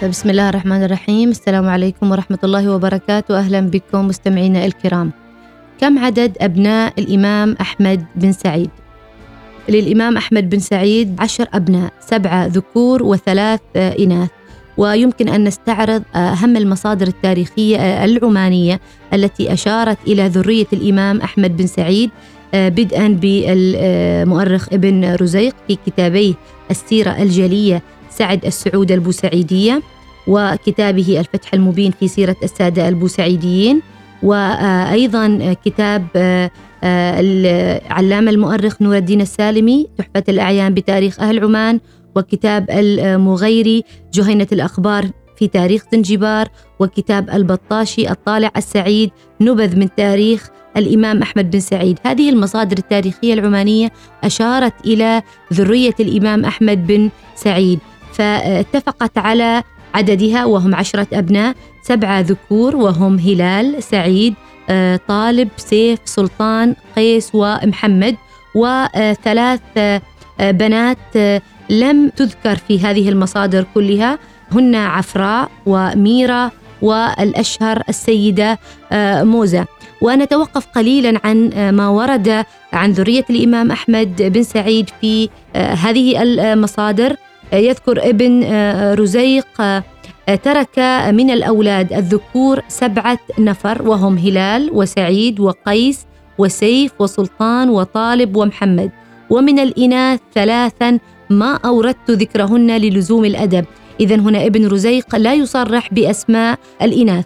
بسم الله الرحمن الرحيم. السلام عليكم ورحمة الله وبركاته. أهلا بكم مستمعينا الكرام. كم عدد أبناء الإمام أحمد بن سعيد؟ للإمام أحمد بن سعيد عشر أبناء سبعة ذكور وثلاث إناث. ويمكن أن نستعرض أهم المصادر التاريخية العمانية التي أشارت إلى ذرية الإمام أحمد بن سعيد بدءا بالمؤرخ ابن رزيق في كتابيه السيرة الجلية سعد السعود البوسعيدية وكتابه الفتح المبين في سيرة السادة البوسعيديين وأيضا كتاب العلامة المؤرخ نور الدين السالمي تحفة الأعيان بتاريخ أهل عمان وكتاب المغيري جهينة الأخبار في تاريخ زنجبار وكتاب البطاشي الطالع السعيد نبذ من تاريخ الإمام أحمد بن سعيد. هذه المصادر التاريخية العمانية أشارت إلى ذرية الإمام أحمد بن سعيد. فاتفقت على عددها وهم عشرة أبناء سبعة ذكور وهم هلال سعيد طالب سيف سلطان قيس ومحمد وثلاث بنات لم تذكر في هذه المصادر كلها. هن عفراء وميرا والأشهر السيدة موزة. ونتوقف قليلا عن ما ورد عن ذرية الإمام أحمد بن سعيد في هذه المصادر. يذكر ابن رزيق ترك من الأولاد الذكور سبعة نفر وهم هلال وسعيد وقيس وسيف وسلطان وطالب ومحمد. ومن الإناث ثلاثا ما أوردت ذكرهن للزوم الأدب. إذا هنا ابن رزيق لا يصرح بأسماء الإناث.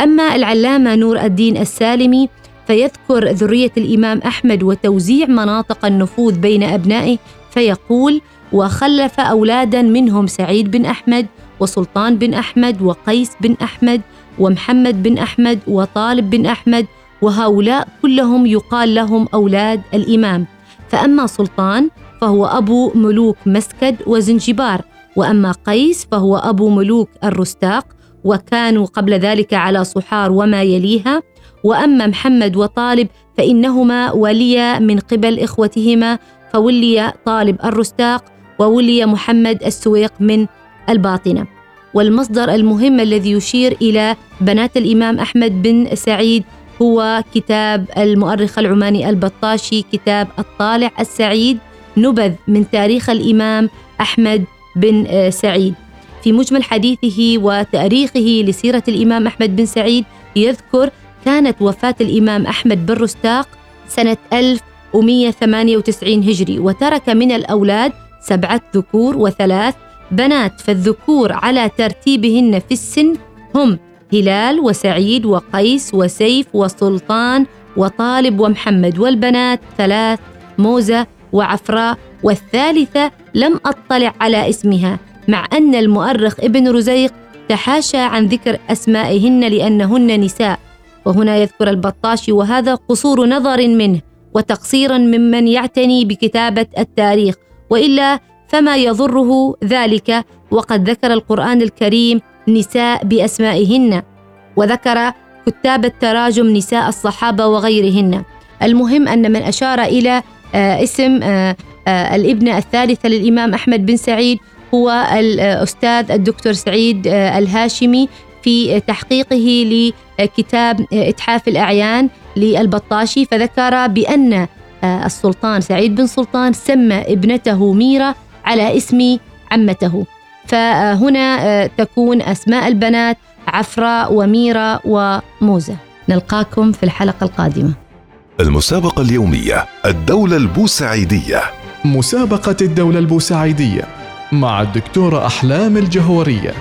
أما العلامة نور الدين السالمي فيذكر ذرية الإمام أحمد وتوزيع مناطق النفوذ بين أبنائه فيقول وخلف أولادا منهم سعيد بن أحمد وسلطان بن أحمد وقيس بن أحمد ومحمد بن أحمد وطالب بن أحمد وهؤلاء كلهم يقال لهم أولاد الإمام. فأما سلطان فهو أبو ملوك مسكد وزنجبار وأما قيس فهو أبو ملوك الرستاق وكانوا قبل ذلك على صحار وما يليها. وأما محمد وطالب فإنهما وليا من قبل إخوتهما فولي طالب الرستاق وولي محمد السويق من الباطنة. والمصدر المهم الذي يشير إلى بنات الإمام أحمد بن سعيد هو كتاب المؤرخ العماني البطاشي كتاب الطالع السعيد نبذ من تاريخ الإمام أحمد بن سعيد. في مجمل حديثه وتاريخه لسيرة الإمام أحمد بن سعيد يذكر كانت وفاة الإمام أحمد بن رستاق سنه 1198 هجري وترك من الأولاد سبعة ذكور وثلاث بنات فالذكور على ترتيبهن في السن هم هلال وسعيد وقيس وسيف وسلطان وطالب ومحمد والبنات ثلاث موزة وعفراء والثالثة لم أطلع على اسمها مع أن المؤرخ ابن رزيق تحاشى عن ذكر أسمائهن لأنهن نساء. وهنا يذكر البطاشي وهذا قصور نظر منه وتقصيرا ممن يعتني بكتابة التاريخ. وإلا فما يضره ذلك وقد ذكر القرآن الكريم نساء بأسمائهن وذكر كتاب التراجم نساء الصحابة وغيرهن. المهم أن من أشار إلى اسم الابنه الثالثه للإمام أحمد بن سعيد هو الأستاذ الدكتور سعيد الهاشمي في تحقيقه لكتاب إتحاف الأعيان للبطاشي فذكر بأن السلطان سعيد بن سلطان سمى ابنته ميرا على اسم عمته. فهنا تكون أسماء البنات عفراء وميرا وموزة. نلقاكم في الحلقة القادمة. المسابقة اليومية الدولة البوسعيدية. مسابقة الدولة البوسعيدية مع الدكتورة أحلام الجهورية.